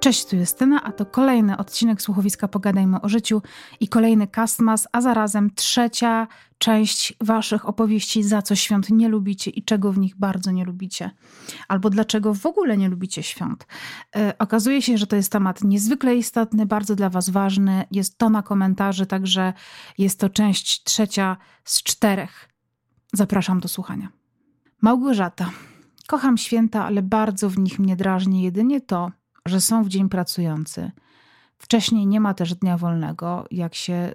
Cześć, tu Justyna, a to kolejny odcinek Słuchowiska Pogadajmy o życiu i kolejny Castmas, a zarazem trzecia część waszych opowieści, za co świąt nie lubicie i czego w nich bardzo nie lubicie. Albo dlaczego w ogóle nie lubicie świąt. E, okazuje się, że to jest temat niezwykle istotny, bardzo dla was ważny. Jest to na komentarzy, także jest to część trzecia z czterech. Zapraszam do słuchania. Małgorzata. Kocham święta, ale bardzo w nich mnie drażni jedynie to, że są w dzień pracujący. Wcześniej nie ma też dnia wolnego, jak się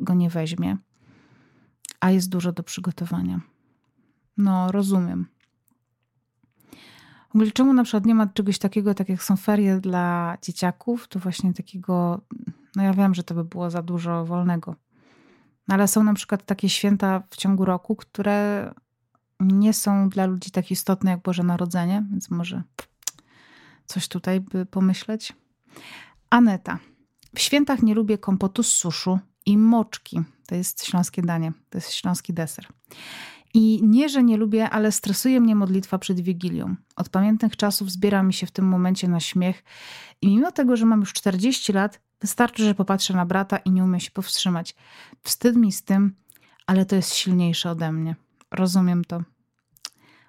go nie weźmie, a jest dużo do przygotowania. No, rozumiem. W ogóle czemu na przykład nie ma czegoś takiego, tak jak są ferie dla dzieciaków, to właśnie takiego, no ja wiem, że to by było za dużo wolnego. No ale są na przykład takie święta w ciągu roku, które nie są dla ludzi tak istotne jak Boże Narodzenie, więc może coś tutaj by pomyśleć. Aneta. W świętach nie lubię kompotu z suszu i moczki. To jest śląskie danie, to jest śląski deser. I nie, że nie lubię, ale stresuje mnie modlitwa przed Wigilią. Od pamiętnych czasów zbiera mi się w tym momencie na śmiech i mimo tego, że mam już 40 lat, wystarczy, że popatrzę na brata i nie umiem się powstrzymać. Wstyd mi z tym, ale to jest silniejsze ode mnie. Rozumiem to.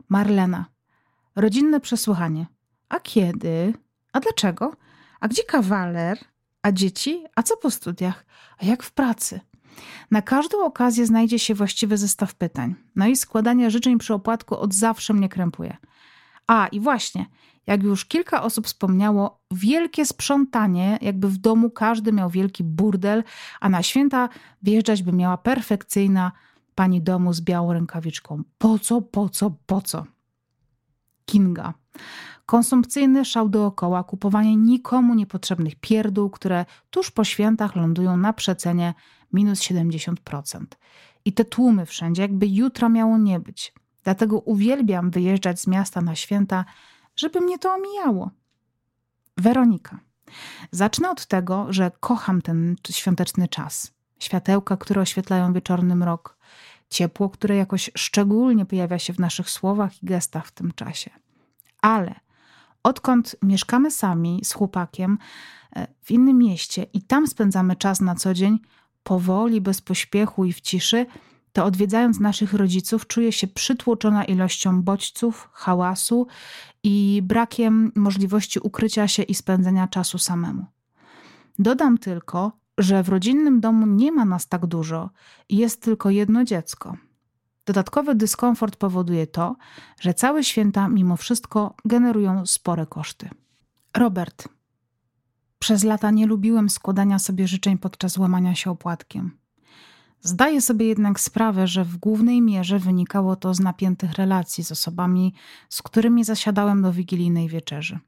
Marlena. Rodzinne przesłuchanie. A kiedy? A dlaczego? A gdzie kawaler? A dzieci? A co po studiach? A jak w pracy? Na każdą okazję znajdzie się właściwy zestaw pytań. No i składanie życzeń przy opłatku od zawsze mnie krępuje. A i właśnie, jak już kilka osób wspomniało, wielkie sprzątanie, jakby w domu każdy miał wielki burdel, a na święta wjeżdżać by miała perfekcyjna pani domu z białą rękawiczką. Po co, po co, po co? Kinga. Konsumpcyjny szał dookoła, kupowanie nikomu niepotrzebnych pierdół, które tuż po świętach lądują na przecenie minus 70%. I te tłumy wszędzie, jakby jutra miało nie być. Dlatego uwielbiam wyjeżdżać z miasta na święta, żeby mnie to omijało. Weronika. Zacznę od tego, że kocham ten świąteczny czas. Światełka, które oświetlają wieczorny mrok, ciepło, które jakoś szczególnie pojawia się w naszych słowach i gestach w tym czasie. Ale odkąd mieszkamy sami z chłopakiem e, w innym mieście i tam spędzamy czas na co dzień, powoli, bez pośpiechu i w ciszy, to odwiedzając naszych rodziców czuję się przytłoczona ilością bodźców, hałasu i brakiem możliwości ukrycia się i spędzenia czasu samemu. Dodam tylko, że w rodzinnym domu nie ma nas tak dużo i jest tylko jedno dziecko. Dodatkowy dyskomfort powoduje to, że całe święta mimo wszystko generują spore koszty. Robert. Przez lata nie lubiłem składania sobie życzeń podczas łamania się opłatkiem. Zdaję sobie jednak sprawę, że w głównej mierze wynikało to z napiętych relacji z osobami, z którymi zasiadałem do wigilijnej wieczerzy.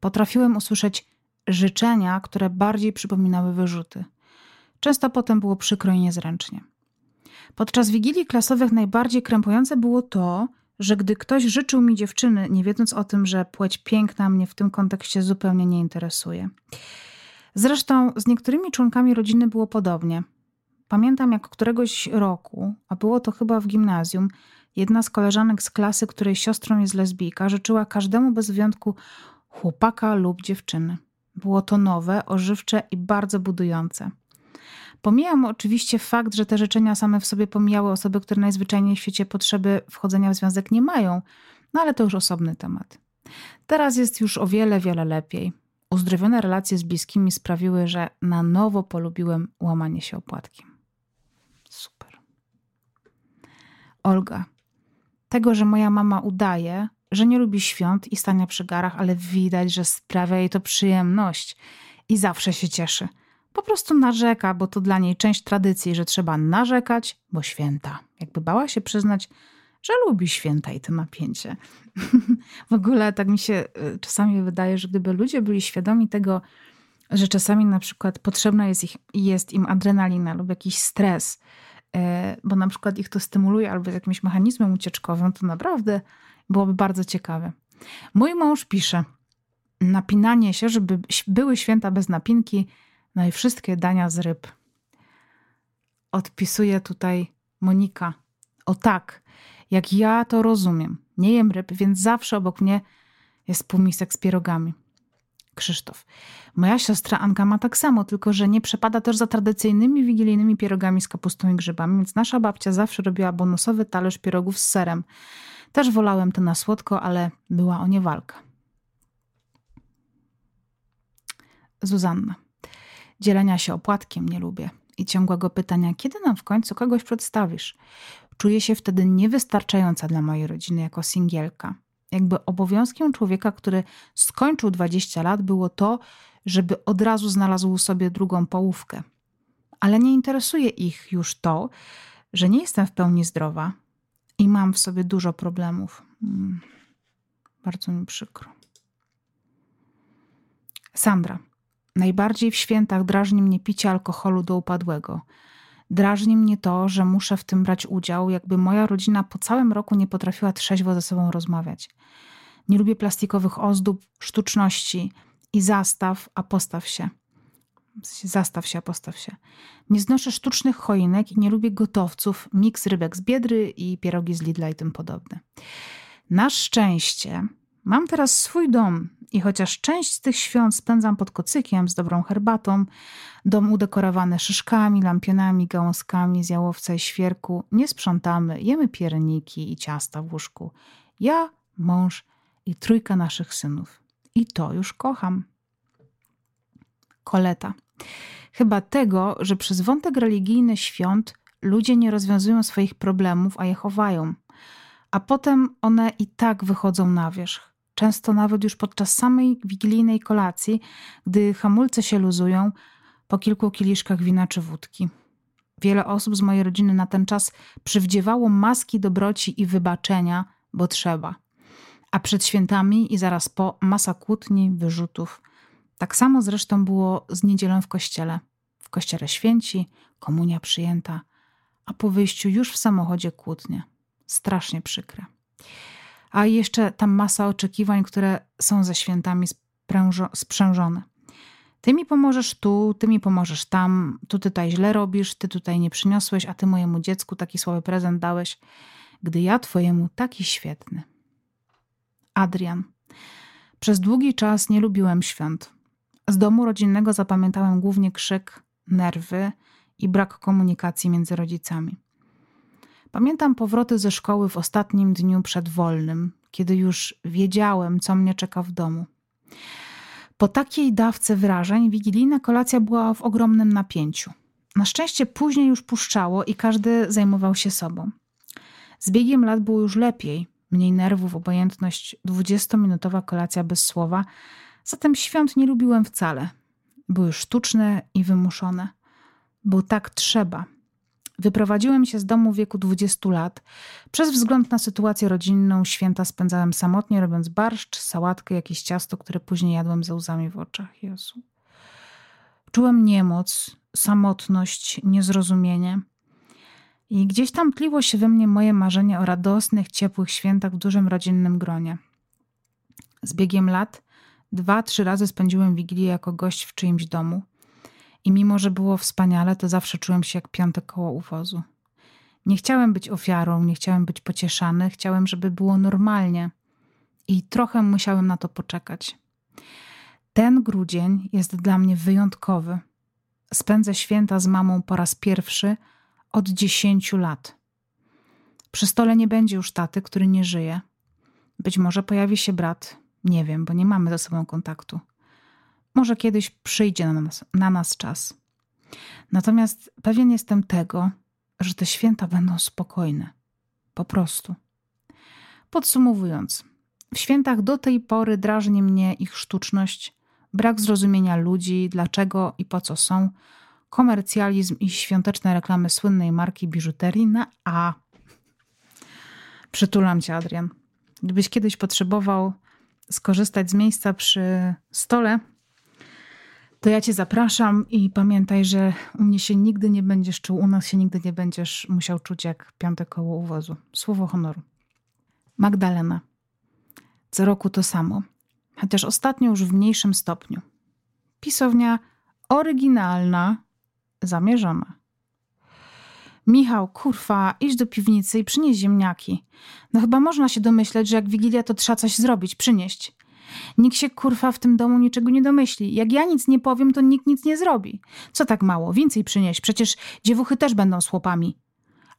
Potrafiłem usłyszeć życzenia, które bardziej przypominały wyrzuty. Często potem było przykro i niezręcznie. Podczas wigilii klasowych najbardziej krępujące było to, że gdy ktoś życzył mi dziewczyny, nie wiedząc o tym, że płeć piękna mnie w tym kontekście zupełnie nie interesuje. Zresztą z niektórymi członkami rodziny było podobnie. Pamiętam, jak któregoś roku, a było to chyba w gimnazjum, jedna z koleżanek z klasy, której siostrą jest lesbijka, życzyła każdemu bez wyjątku chłopaka lub dziewczyny. Było to nowe, ożywcze i bardzo budujące. Pomijam oczywiście fakt, że te życzenia same w sobie pomijały osoby, które najzwyczajniej w świecie potrzeby wchodzenia w związek nie mają, no ale to już osobny temat. Teraz jest już o wiele, wiele lepiej. Uzdrowione relacje z bliskimi sprawiły, że na nowo polubiłem łamanie się opłatkiem. Super. Olga. Tego, że moja mama udaje, że nie lubi świąt i stania przy garach, ale widać, że sprawia jej to przyjemność i zawsze się cieszy. Po prostu narzeka, bo to dla niej część tradycji, że trzeba narzekać, bo święta. Jakby bała się przyznać, że lubi święta i to napięcie. w ogóle tak mi się y, czasami wydaje, że gdyby ludzie byli świadomi tego, że czasami na przykład potrzebna jest, ich, jest im adrenalina lub jakiś stres, y, bo na przykład ich to stymuluje albo z jakimś mechanizmem ucieczkowym, to naprawdę byłoby bardzo ciekawe. Mój mąż pisze, napinanie się, żeby były święta bez napinki, no i wszystkie dania z ryb. Odpisuje tutaj Monika. O tak, jak ja to rozumiem. Nie jem ryb, więc zawsze obok mnie jest półmisek z pierogami. Krzysztof. Moja siostra Anka ma tak samo, tylko że nie przepada też za tradycyjnymi wigilijnymi pierogami z kapustą i grzybami, więc nasza babcia zawsze robiła bonusowy talerz pierogów z serem. Też wolałem to na słodko, ale była o nie walka. Zuzanna. Dzielenia się opłatkiem nie lubię i ciągłego pytania, kiedy nam w końcu kogoś przedstawisz. Czuję się wtedy niewystarczająca dla mojej rodziny jako singielka. Jakby obowiązkiem człowieka, który skończył 20 lat, było to, żeby od razu znalazł sobie drugą połówkę. Ale nie interesuje ich już to, że nie jestem w pełni zdrowa i mam w sobie dużo problemów. Hmm. Bardzo mi przykro. Sandra. Najbardziej w świętach drażni mnie picie alkoholu do upadłego. Drażni mnie to, że muszę w tym brać udział, jakby moja rodzina po całym roku nie potrafiła trzeźwo ze sobą rozmawiać. Nie lubię plastikowych ozdób, sztuczności i zastaw, a postaw się. Zastaw się, postaw się. Nie znoszę sztucznych choinek i nie lubię gotowców, miks rybek z biedry i pierogi z Lidla i tym podobne. Na szczęście mam teraz swój dom i chociaż część z tych świąt spędzam pod kocykiem z dobrą herbatą, dom udekorowany szyszkami, lampionami, gałązkami z jałowca i świerku, nie sprzątamy, jemy pierniki i ciasta w łóżku. Ja, mąż i trójka naszych synów. I to już kocham. Koleta. Chyba tego, że przez wątek religijny świąt ludzie nie rozwiązują swoich problemów, a je chowają. A potem one i tak wychodzą na wierzch często nawet już podczas samej wigilijnej kolacji, gdy hamulce się luzują po kilku kieliszkach wina czy wódki. Wiele osób z mojej rodziny na ten czas przywdziewało maski dobroci i wybaczenia, bo trzeba. A przed świętami i zaraz po masa kłótni, wyrzutów. Tak samo zresztą było z niedzielą w kościele. W kościele święci, komunia przyjęta, a po wyjściu już w samochodzie kłótnie. Strasznie przykre a jeszcze tam masa oczekiwań, które są ze świętami sprzężone. Ty mi pomożesz tu, ty mi pomożesz tam, tu tutaj źle robisz, ty tutaj nie przyniosłeś, a ty mojemu dziecku taki słaby prezent dałeś, gdy ja twojemu taki świetny. Adrian. Przez długi czas nie lubiłem świąt. Z domu rodzinnego zapamiętałem głównie krzyk, nerwy i brak komunikacji między rodzicami. Pamiętam powroty ze szkoły w ostatnim dniu przed wolnym, kiedy już wiedziałem, co mnie czeka w domu. Po takiej dawce wrażeń wigilijna kolacja była w ogromnym napięciu. Na szczęście później już puszczało i każdy zajmował się sobą. Z biegiem lat było już lepiej, mniej nerwów, obojętność, dwudziestominutowa kolacja bez słowa, zatem świąt nie lubiłem wcale. Były sztuczne i wymuszone. Był tak trzeba – Wyprowadziłem się z domu w wieku 20 lat. Przez wzgląd na sytuację rodzinną święta spędzałem samotnie, robiąc barszcz, sałatkę, jakieś ciasto, które później jadłem ze łzami w oczach. Jezu. Czułem niemoc, samotność, niezrozumienie. I gdzieś tam tliło się we mnie moje marzenie o radosnych, ciepłych świętach w dużym rodzinnym gronie. Z biegiem lat dwa, trzy razy spędziłem Wigilię jako gość w czyimś domu – i mimo, że było wspaniale, to zawsze czułem się jak piąte koło uwozu. Nie chciałem być ofiarą, nie chciałem być pocieszany, chciałem, żeby było normalnie. I trochę musiałem na to poczekać. Ten grudzień jest dla mnie wyjątkowy. Spędzę święta z mamą po raz pierwszy od dziesięciu lat. Przy stole nie będzie już taty, który nie żyje. Być może pojawi się brat, nie wiem, bo nie mamy ze sobą kontaktu. Może kiedyś przyjdzie na nas, na nas czas. Natomiast pewien jestem tego, że te święta będą spokojne. Po prostu. Podsumowując, w świętach do tej pory drażni mnie ich sztuczność, brak zrozumienia ludzi, dlaczego i po co są, komercjalizm i świąteczne reklamy słynnej marki biżuterii na A. Przytulam cię, Adrian. Gdybyś kiedyś potrzebował skorzystać z miejsca przy stole, to ja cię zapraszam i pamiętaj, że u mnie się nigdy nie będziesz czuł, u nas się nigdy nie będziesz musiał czuć jak piąte koło uwozu. Słowo honoru. Magdalena. Co roku to samo, chociaż ostatnio już w mniejszym stopniu. Pisownia oryginalna, zamierzona. Michał, kurwa, idź do piwnicy i przynieś ziemniaki. No chyba można się domyśleć, że jak Wigilia to trzeba coś zrobić, przynieść. Nikt się kurwa w tym domu niczego nie domyśli. Jak ja nic nie powiem, to nikt nic nie zrobi. Co tak mało? Więcej przynieść. Przecież dziewuchy też będą chłopami.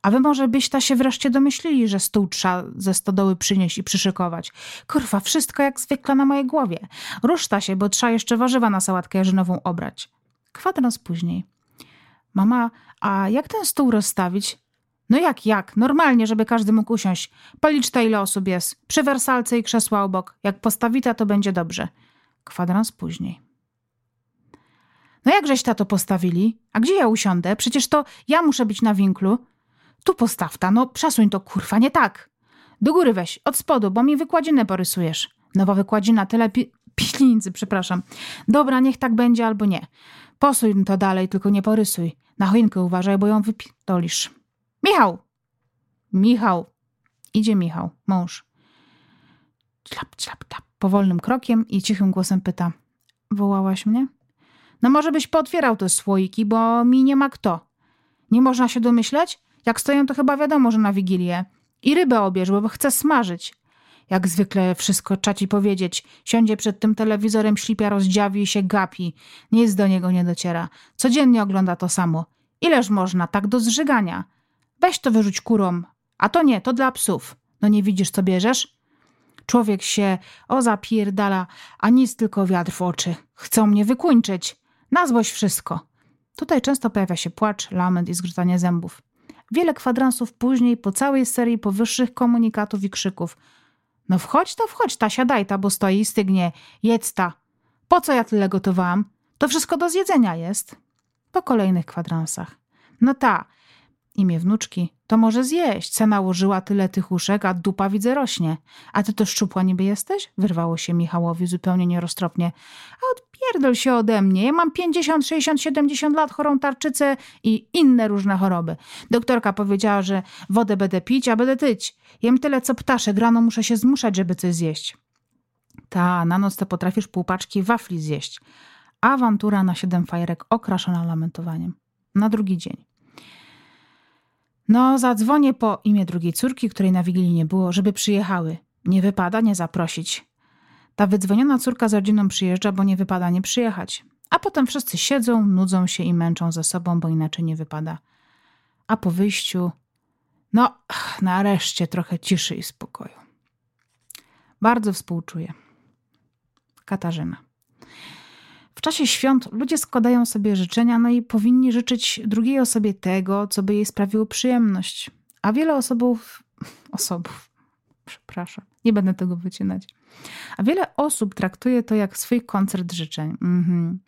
A wy może byście się wreszcie domyślili, że stół trzeba ze stodoły przynieść i przyszykować. Kurwa, wszystko jak zwykle na mojej głowie. Ruszta się, bo trzeba jeszcze warzywa na sałatkę jarzynową obrać. Kwadrans później. Mama, a jak ten stół rozstawić? No jak, jak? Normalnie, żeby każdy mógł usiąść. Policz ta ile osób jest. Przy wersalce i krzesła obok. Jak postawita, to będzie dobrze. Kwadrans później. No jakżeś to postawili? A gdzie ja usiądę? Przecież to ja muszę być na winklu. Tu postaw ta, no przesuń to kurwa, nie tak. Do góry weź, od spodu, bo mi wykładzinę porysujesz. Nowa wykładzina, tyle pieniędzy, przepraszam. Dobra, niech tak będzie albo nie. Posuń to dalej, tylko nie porysuj. Na choinkę uważaj, bo ją wypitolisz. Michał! Michał! Idzie Michał, mąż. Czlap, czlap, czlap. Powolnym krokiem i cichym głosem pyta. Wołałaś mnie? No może byś pootwierał te słoiki, bo mi nie ma kto. Nie można się domyśleć? Jak stoją, to chyba wiadomo, że na Wigilię. I rybę obierz, bo chcę smażyć. Jak zwykle wszystko czaci powiedzieć. Siądzie przed tym telewizorem, ślipia rozdziawi i się gapi. Nic do niego nie dociera. Codziennie ogląda to samo. Ileż można, tak do zżygania. Weź to wyrzuć kurom. A to nie, to dla psów. No nie widzisz, co bierzesz? Człowiek się o zapierdala, a nic tylko wiatr w oczy. Chcą mnie wykuńczyć. Na złość wszystko. Tutaj często pojawia się płacz, lament i zgrzytanie zębów. Wiele kwadransów później, po całej serii powyższych komunikatów i krzyków. No wchodź to wchodź ta, siadaj ta, bo stoi i stygnie. Jedz ta. Po co ja tyle gotowałam? To wszystko do zjedzenia jest. Po kolejnych kwadransach. No ta, imię wnuczki, to może zjeść. Se nałożyła tyle tych uszek, a dupa widzę rośnie. A ty to szczupła niby jesteś? Wyrwało się Michałowi zupełnie nieroztropnie. A odpierdol się ode mnie. Ja mam 50, 60, 70 lat, chorą tarczycę i inne różne choroby. Doktorka powiedziała, że wodę będę pić, a będę tyć. Jem tyle co ptaszek, rano muszę się zmuszać, żeby coś zjeść. Ta, na noc to potrafisz pół paczki wafli zjeść. Awantura na siedem fajerek okraszona lamentowaniem. Na drugi dzień. No, zadzwonię po imię drugiej córki, której na Wigilii nie było, żeby przyjechały. Nie wypada nie zaprosić. Ta wydzwoniona córka z rodziną przyjeżdża, bo nie wypada nie przyjechać. A potem wszyscy siedzą, nudzą się i męczą ze sobą, bo inaczej nie wypada. A po wyjściu, no, nareszcie trochę ciszy i spokoju. Bardzo współczuję. Katarzyna. W czasie świąt ludzie składają sobie życzenia, no i powinni życzyć drugiej osobie tego, co by jej sprawiło przyjemność. A wiele osobów, osobów, przepraszam, nie będę tego wycinać. A wiele osób traktuje to jak swój koncert życzeń. Mhm.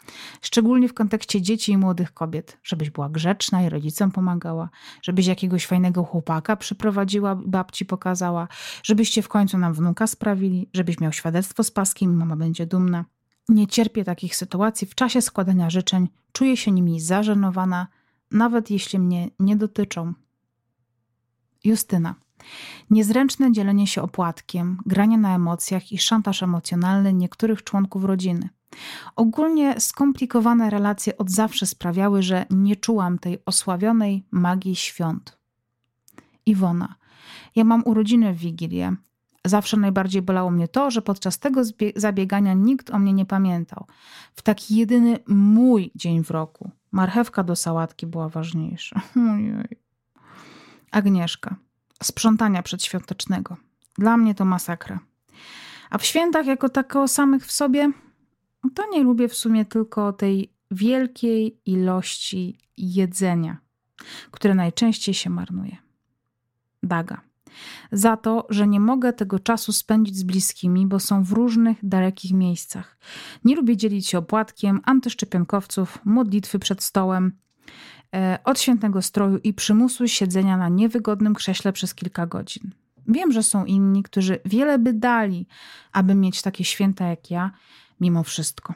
Szczególnie w kontekście dzieci i młodych kobiet. Żebyś była grzeczna i rodzicom pomagała, żebyś jakiegoś fajnego chłopaka przyprowadziła babci pokazała, żebyście w końcu nam wnuka sprawili, żebyś miał świadectwo z paskiem i mama będzie dumna. Nie cierpię takich sytuacji w czasie składania życzeń, czuję się nimi zażenowana, nawet jeśli mnie nie dotyczą. Justyna. Niezręczne dzielenie się opłatkiem, granie na emocjach i szantaż emocjonalny niektórych członków rodziny. Ogólnie skomplikowane relacje od zawsze sprawiały, że nie czułam tej osławionej magii świąt. Iwona. Ja mam urodziny w Wigilię, Zawsze najbardziej bolało mnie to, że podczas tego zabiegania nikt o mnie nie pamiętał. W taki jedyny mój dzień w roku marchewka do sałatki była ważniejsza. Ojej. Agnieszka. Sprzątania przedświątecznego. Dla mnie to masakra. A w świętach jako tako samych w sobie, to nie lubię w sumie tylko tej wielkiej ilości jedzenia, które najczęściej się marnuje. Daga za to, że nie mogę tego czasu spędzić z bliskimi, bo są w różnych, dalekich miejscach. Nie lubię dzielić się opłatkiem, antyszczepionkowców, modlitwy przed stołem, e, od świętego stroju i przymusu siedzenia na niewygodnym krześle przez kilka godzin. Wiem, że są inni, którzy wiele by dali, aby mieć takie święta jak ja, mimo wszystko.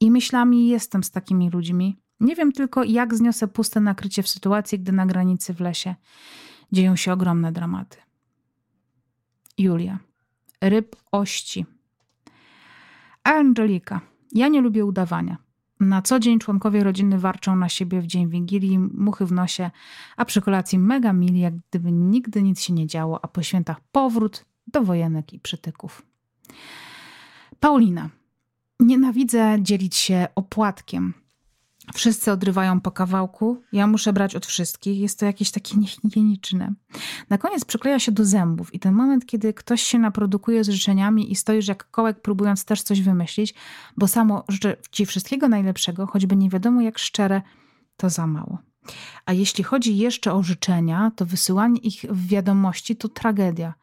I myślami jestem z takimi ludźmi. Nie wiem tylko, jak zniosę puste nakrycie w sytuacji, gdy na granicy w lesie dzieją się ogromne dramaty. Julia. Ryb ości. Angelika. Ja nie lubię udawania. Na co dzień członkowie rodziny warczą na siebie w dzień Wigilii, muchy w nosie, a przy kolacji mega mili, jak gdyby nigdy nic się nie działo, a po świętach powrót do wojenek i przytyków. Paulina. Nienawidzę dzielić się opłatkiem. Wszyscy odrywają po kawałku, ja muszę brać od wszystkich. Jest to jakieś takie niehigieniczne. Na koniec przykleja się do zębów i ten moment, kiedy ktoś się naprodukuje z życzeniami i stoisz jak kołek, próbując też coś wymyślić, bo samo życzę ci wszystkiego najlepszego, choćby nie wiadomo jak szczere, to za mało. A jeśli chodzi jeszcze o życzenia, to wysyłanie ich w wiadomości to tragedia.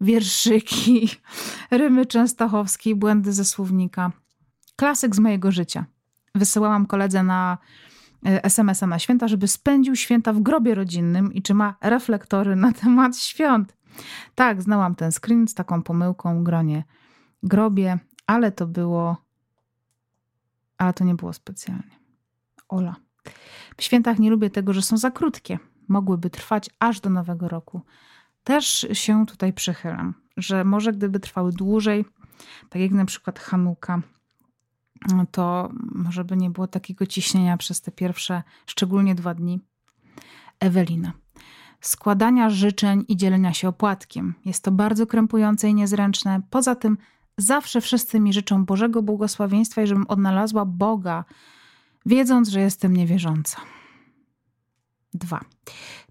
Wierszyki, rymy częstochowskie, błędy ze słownika. Klasyk z mojego życia. Wysyłałam koledze na e, SMS-a na święta, żeby spędził święta w grobie rodzinnym i czy ma reflektory na temat świąt. Tak, znałam ten screen z taką pomyłką gronie grobie, ale to było. Ale to nie było specjalnie. Ola. W świętach nie lubię tego, że są za krótkie. Mogłyby trwać aż do nowego roku. Też się tutaj przychylam, że może gdyby trwały dłużej, tak jak na przykład Hanuka, to może by nie było takiego ciśnienia przez te pierwsze, szczególnie dwa dni. Ewelina. Składania życzeń i dzielenia się opłatkiem. Jest to bardzo krępujące i niezręczne. Poza tym zawsze wszyscy mi życzą Bożego błogosławieństwa i żebym odnalazła Boga, wiedząc, że jestem niewierząca. Dwa.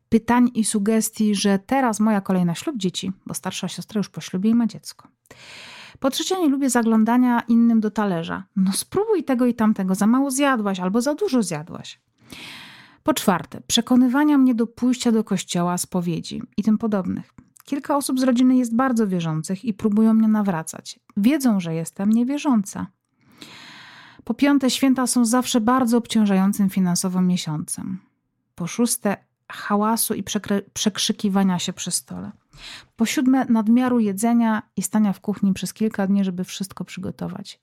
Pytań i sugestii, że teraz moja kolejna ślub dzieci, bo starsza siostra już po ślubie i ma dziecko. Po trzecie, nie lubię zaglądania innym do talerza. No spróbuj tego i tamtego, za mało zjadłaś albo za dużo zjadłaś. Po czwarte, przekonywania mnie do pójścia do kościoła, spowiedzi i tym podobnych. Kilka osób z rodziny jest bardzo wierzących i próbują mnie nawracać. Wiedzą, że jestem niewierząca. Po piąte, święta są zawsze bardzo obciążającym finansowo miesiącem. Po szóste, hałasu i przekrzykiwania się przy stole. Po siódme, nadmiaru jedzenia i stania w kuchni przez kilka dni, żeby wszystko przygotować.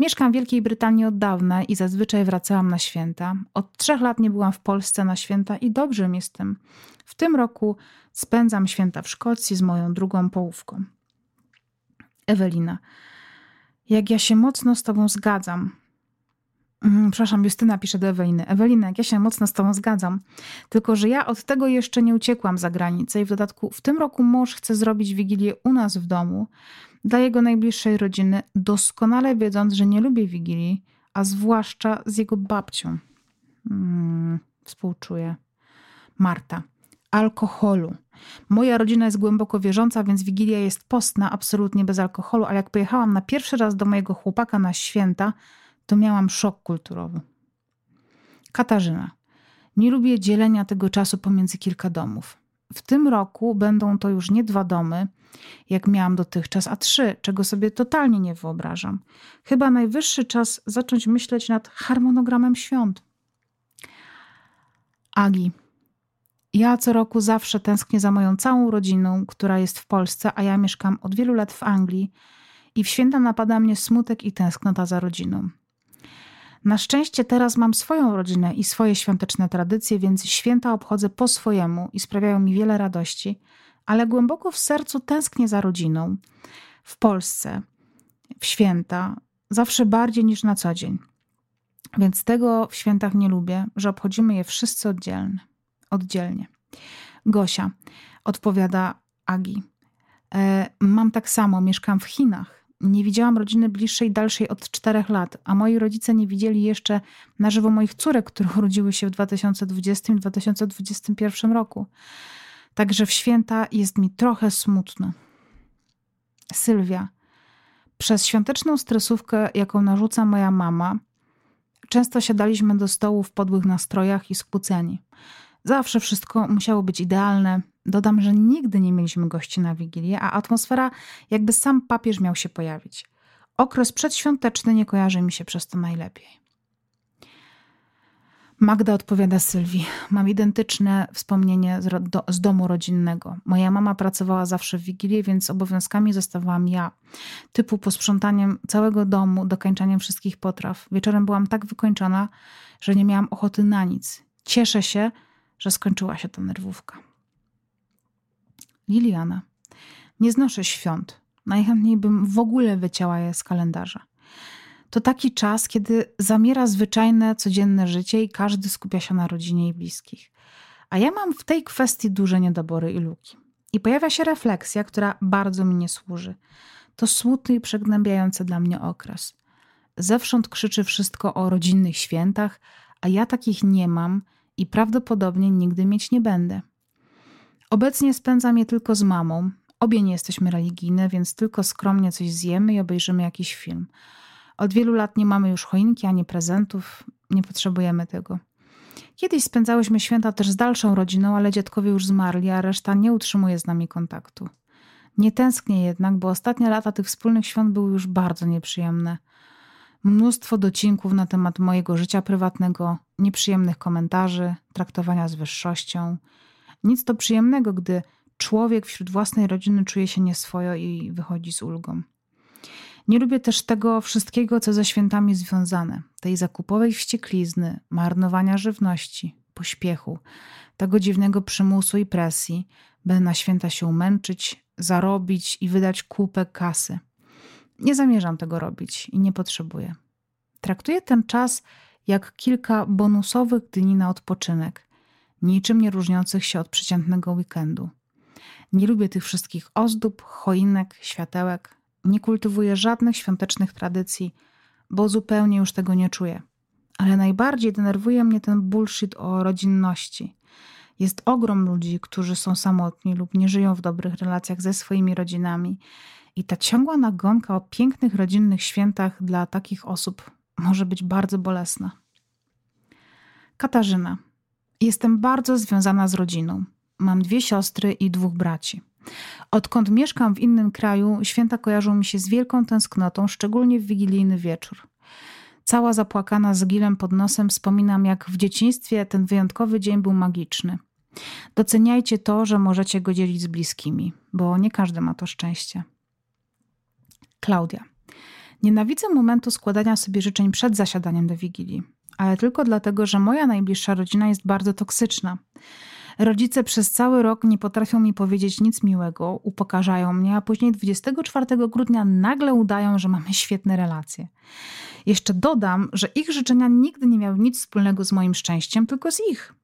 Mieszkam w Wielkiej Brytanii od dawna i zazwyczaj wracałam na święta. Od trzech lat nie byłam w Polsce na święta i dobrze mi z tym. W tym roku spędzam święta w Szkocji z moją drugą połówką. Ewelina. Jak ja się mocno z Tobą zgadzam, przepraszam, Justyna pisze do Eweliny. Ewelina, ja się mocno z Tobą zgadzam. Tylko, że ja od tego jeszcze nie uciekłam za granicę i w dodatku w tym roku mąż chce zrobić wigilię u nas w domu dla jego najbliższej rodziny, doskonale wiedząc, że nie lubię wigilii, a zwłaszcza z jego babcią. Hmm, współczuję. Marta. Alkoholu. Moja rodzina jest głęboko wierząca, więc wigilia jest postna, absolutnie bez alkoholu, ale jak pojechałam na pierwszy raz do mojego chłopaka na święta, to miałam szok kulturowy. Katarzyna. Nie lubię dzielenia tego czasu pomiędzy kilka domów. W tym roku będą to już nie dwa domy, jak miałam dotychczas, a trzy, czego sobie totalnie nie wyobrażam. Chyba najwyższy czas zacząć myśleć nad harmonogramem świąt. Agi. Ja co roku zawsze tęsknię za moją całą rodziną, która jest w Polsce, a ja mieszkam od wielu lat w Anglii i w święta napada mnie smutek i tęsknota za rodziną. Na szczęście teraz mam swoją rodzinę i swoje świąteczne tradycje, więc święta obchodzę po swojemu i sprawiają mi wiele radości, ale głęboko w sercu tęsknię za rodziną. W Polsce, w święta, zawsze bardziej niż na co dzień. Więc tego w świętach nie lubię, że obchodzimy je wszyscy oddzielnie. oddzielnie. Gosia odpowiada Agi. E, mam tak samo, mieszkam w Chinach nie widziałam rodziny bliższej, dalszej od czterech lat, a moi rodzice nie widzieli jeszcze na żywo moich córek, które urodziły się w 2020 i 2021 roku. Także w święta jest mi trochę smutno. Sylwia. Przez świąteczną stresówkę, jaką narzuca moja mama, często siadaliśmy do stołu w podłych nastrojach i skłóceni. Zawsze wszystko musiało być idealne, Dodam, że nigdy nie mieliśmy gości na Wigilię, a atmosfera jakby sam papież miał się pojawić. Okres przedświąteczny nie kojarzy mi się przez to najlepiej. Magda odpowiada Sylwii. Mam identyczne wspomnienie z, do, z, domu rodzinnego. Moja mama pracowała zawsze w Wigilię, więc obowiązkami zostawałam ja. Typu posprzątaniem całego domu, dokańczaniem wszystkich potraw. Wieczorem byłam tak wykończona, że nie miałam ochoty na nic. Cieszę się, że skończyła się ta nerwówka. Liliana. Nie znoszę świąt. Najchętniej bym w ogóle wycięła je z kalendarza. To taki czas, kiedy zamiera zwyczajne, codzienne życie i każdy skupia się na rodzinie i bliskich. A ja mam w tej kwestii duże niedobory i luki. I pojawia się refleksja, która bardzo mi nie służy. to smutny i przegnębiający dla mnie okres. Zewsząd krzyczy wszystko o rodzinnych świętach, a ja takich nie mam i prawdopodobnie nigdy mieć nie będę. Obecnie spędzam je tylko z mamą. Obie nie jesteśmy religijne, więc tylko skromnie coś zjemy i obejrzymy jakiś film. Od wielu lat nie mamy już choinki ani prezentów, nie potrzebujemy tego. Kiedyś spędzałyśmy święta też z dalszą rodziną, ale dziadkowie już zmarli, a reszta nie utrzymuje z nami kontaktu. Nie tęsknię jednak, bo ostatnie lata tych wspólnych świąt były już bardzo nieprzyjemne. Mnóstwo docinków na temat mojego życia prywatnego, nieprzyjemnych komentarzy, traktowania z wyższością. Nic to przyjemnego, gdy człowiek wśród własnej rodziny czuje się nieswojo i wychodzi z ulgą. Nie lubię też tego wszystkiego, co ze świętami związane, tej zakupowej wścieklizny, marnowania żywności, pośpiechu, tego dziwnego przymusu i presji, by na święta się umęczyć, zarobić i wydać kupę kasy. Nie zamierzam tego robić i nie potrzebuję. Traktuję ten czas jak kilka bonusowych dni na odpoczynek, niczym nie różniących się od przeciętnego weekendu. Nie lubię tych wszystkich ozdób, choinek, światełek. Nie kultywuję żadnych świątecznych tradycji, bo zupełnie już tego nie czuję. Ale najbardziej denerwuje mnie ten bullshit o rodzinności. Jest ogrom ludzi, którzy są samotni lub nie żyją w dobrych relacjach ze swoimi rodzinami. I ta ciągła nagonka o pięknych rodzinnych świętach dla takich osób może być bardzo bolesna. Katarzyna. Jestem bardzo związana z rodziną. Mam dwie siostry i dwóch braci. Odkąd mieszkam w innym kraju, święta kojarzą mi się z wielką tęsknotą, szczególnie w wigilijny wieczór. Cała zapłakana z gilem pod nosem wspominam, jak w dzieciństwie ten wyjątkowy dzień był magiczny. Doceniajcie to, że możecie go dzielić z bliskimi, bo nie każdy ma to szczęście. Klaudia. Nienawidzę momentu składania sobie życzeń przed zasiadaniem do wigilii, ale tylko dlatego, że moja najbliższa rodzina jest bardzo toksyczna. Rodzice przez cały rok nie potrafią mi powiedzieć nic miłego, upokarzają mnie, a później 24 grudnia nagle udają, że mamy świetne relacje. Jeszcze dodam, że ich życzenia nigdy nie miały nic wspólnego z moim szczęściem, tylko z ich.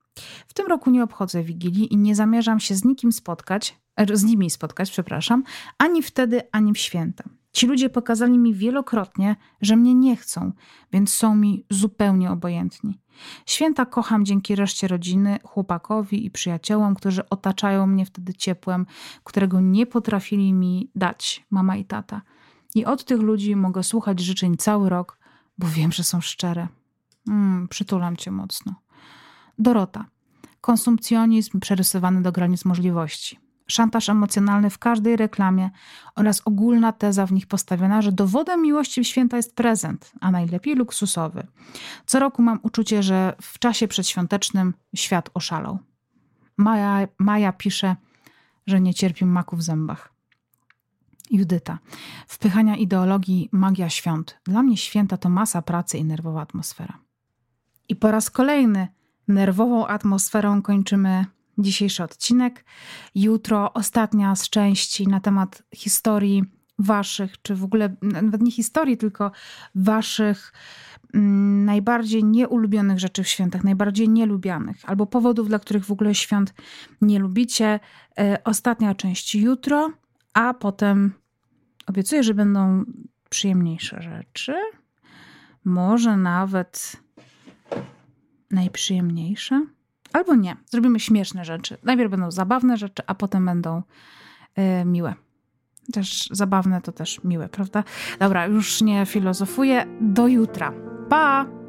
W tym roku nie obchodzę Wigilii i nie zamierzam się z nikim spotkać, er, z nimi spotkać, przepraszam, ani wtedy, ani w święta. Ci ludzie pokazali mi wielokrotnie, że mnie nie chcą, więc są mi zupełnie obojętni. Święta kocham dzięki reszcie rodziny, chłopakowi i przyjaciołom, którzy otaczają mnie wtedy ciepłem, którego nie potrafili mi dać mama i tata. I od tych ludzi mogę słuchać życzeń cały rok, bo wiem, że są szczere. Mm, przytulam cię mocno. Dorota. Konsumpcjonizm przerysowany do granic możliwości szantaż emocjonalny w każdej reklamie oraz ogólna teza w nich postawiona, że dowodem miłości w święta jest prezent, a najlepiej luksusowy. Co roku mam uczucie, że w czasie przedświątecznym świat oszalał. Maja, Maja pisze, że nie cierpi maku w zębach. Judyta. Wpychania ideologii magia świąt. Dla mnie święta to masa pracy i nerwowa atmosfera. I po raz kolejny nerwową atmosferą kończymy dzisiejszy odcinek. Jutro ostatnia z części na temat historii waszych, czy w ogóle nawet nie historii, tylko waszych mm, najbardziej nieulubionych rzeczy w świętach, najbardziej nielubianych, albo powodów, dla których w ogóle świąt nie lubicie. E, ostatnia część jutro, a potem obiecuję, że będą przyjemniejsze rzeczy. Może nawet najprzyjemniejsze. Albo nie. Zrobimy śmieszne rzeczy. Najpierw będą zabawne rzeczy, a potem będą yy, miłe. Też zabawne to też miłe, prawda? Dobra, już nie filozofuję. Do jutra. Pa!